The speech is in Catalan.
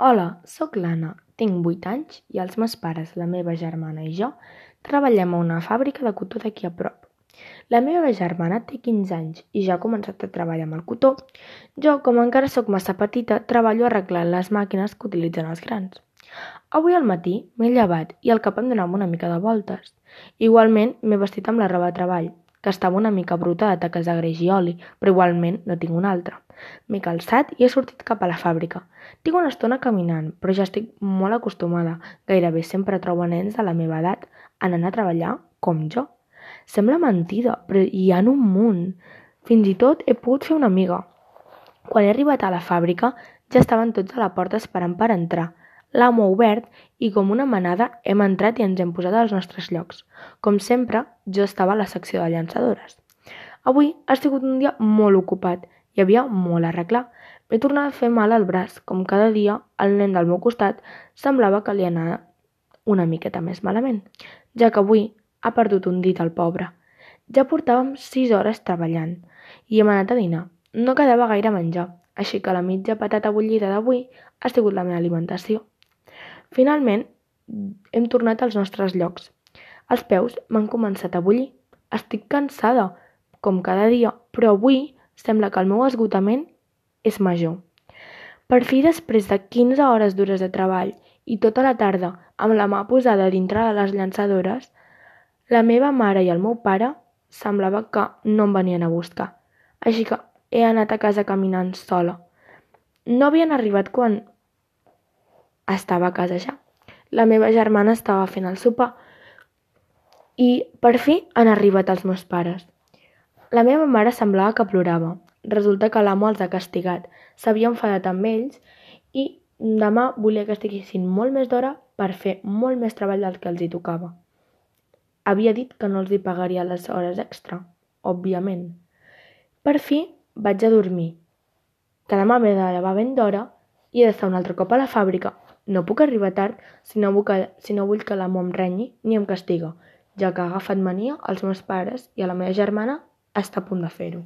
Hola, sóc l'Anna, tinc 8 anys i els meus pares, la meva germana i jo treballem a una fàbrica de cotó d'aquí a prop. La meva germana té 15 anys i ja ha començat a treballar amb el cotó. Jo, com encara sóc massa petita, treballo arreglant les màquines que utilitzen els grans. Avui al matí m'he llevat i al cap em donava una mica de voltes. Igualment m'he vestit amb la roba de treball que estava una mica bruta de taques de greix i oli, però igualment no tinc una altra. M'he calçat i he sortit cap a la fàbrica. Tinc una estona caminant, però ja estic molt acostumada. Gairebé sempre trobo nens de la meva edat anant a treballar com jo. Sembla mentida, però hi ha un munt. Fins i tot he pogut fer una amiga. Quan he arribat a la fàbrica ja estaven tots a la porta esperant per entrar l'amo ha obert i com una manada hem entrat i ens hem posat als nostres llocs. Com sempre, jo estava a la secció de llançadores. Avui ha sigut un dia molt ocupat. Hi havia molt a arreglar. M'he tornat a fer mal al braç. Com cada dia, el nen del meu costat semblava que li anava una miqueta més malament, ja que avui ha perdut un dit al pobre. Ja portàvem sis hores treballant i hem anat a dinar. No quedava gaire menjar, així que la mitja patata bullida d'avui ha sigut la meva alimentació. Finalment, hem tornat als nostres llocs. Els peus m'han començat a bullir. Estic cansada, com cada dia, però avui sembla que el meu esgotament és major. Per fi, després de 15 hores dures de treball i tota la tarda amb la mà posada dintre de les llançadores, la meva mare i el meu pare semblava que no em venien a buscar. Així que he anat a casa caminant sola. No havien arribat quan estava a casa ja. La meva germana estava fent el sopar i per fi han arribat els meus pares. La meva mare semblava que plorava. Resulta que l'amo els ha castigat. S'havia enfadat amb ells i demà volia que estiguessin molt més d'hora per fer molt més treball del que els hi tocava. Havia dit que no els hi pagaria les hores extra, òbviament. Per fi vaig a dormir, que demà m'he de llevar ben d'hora i he d'estar un altre cop a la fàbrica no puc arribar tard si no que, si no vull que l'amo em renyi ni em castiga, ja que ha agafat mania als meus pares i a la meva germana està a punt de fer-ho.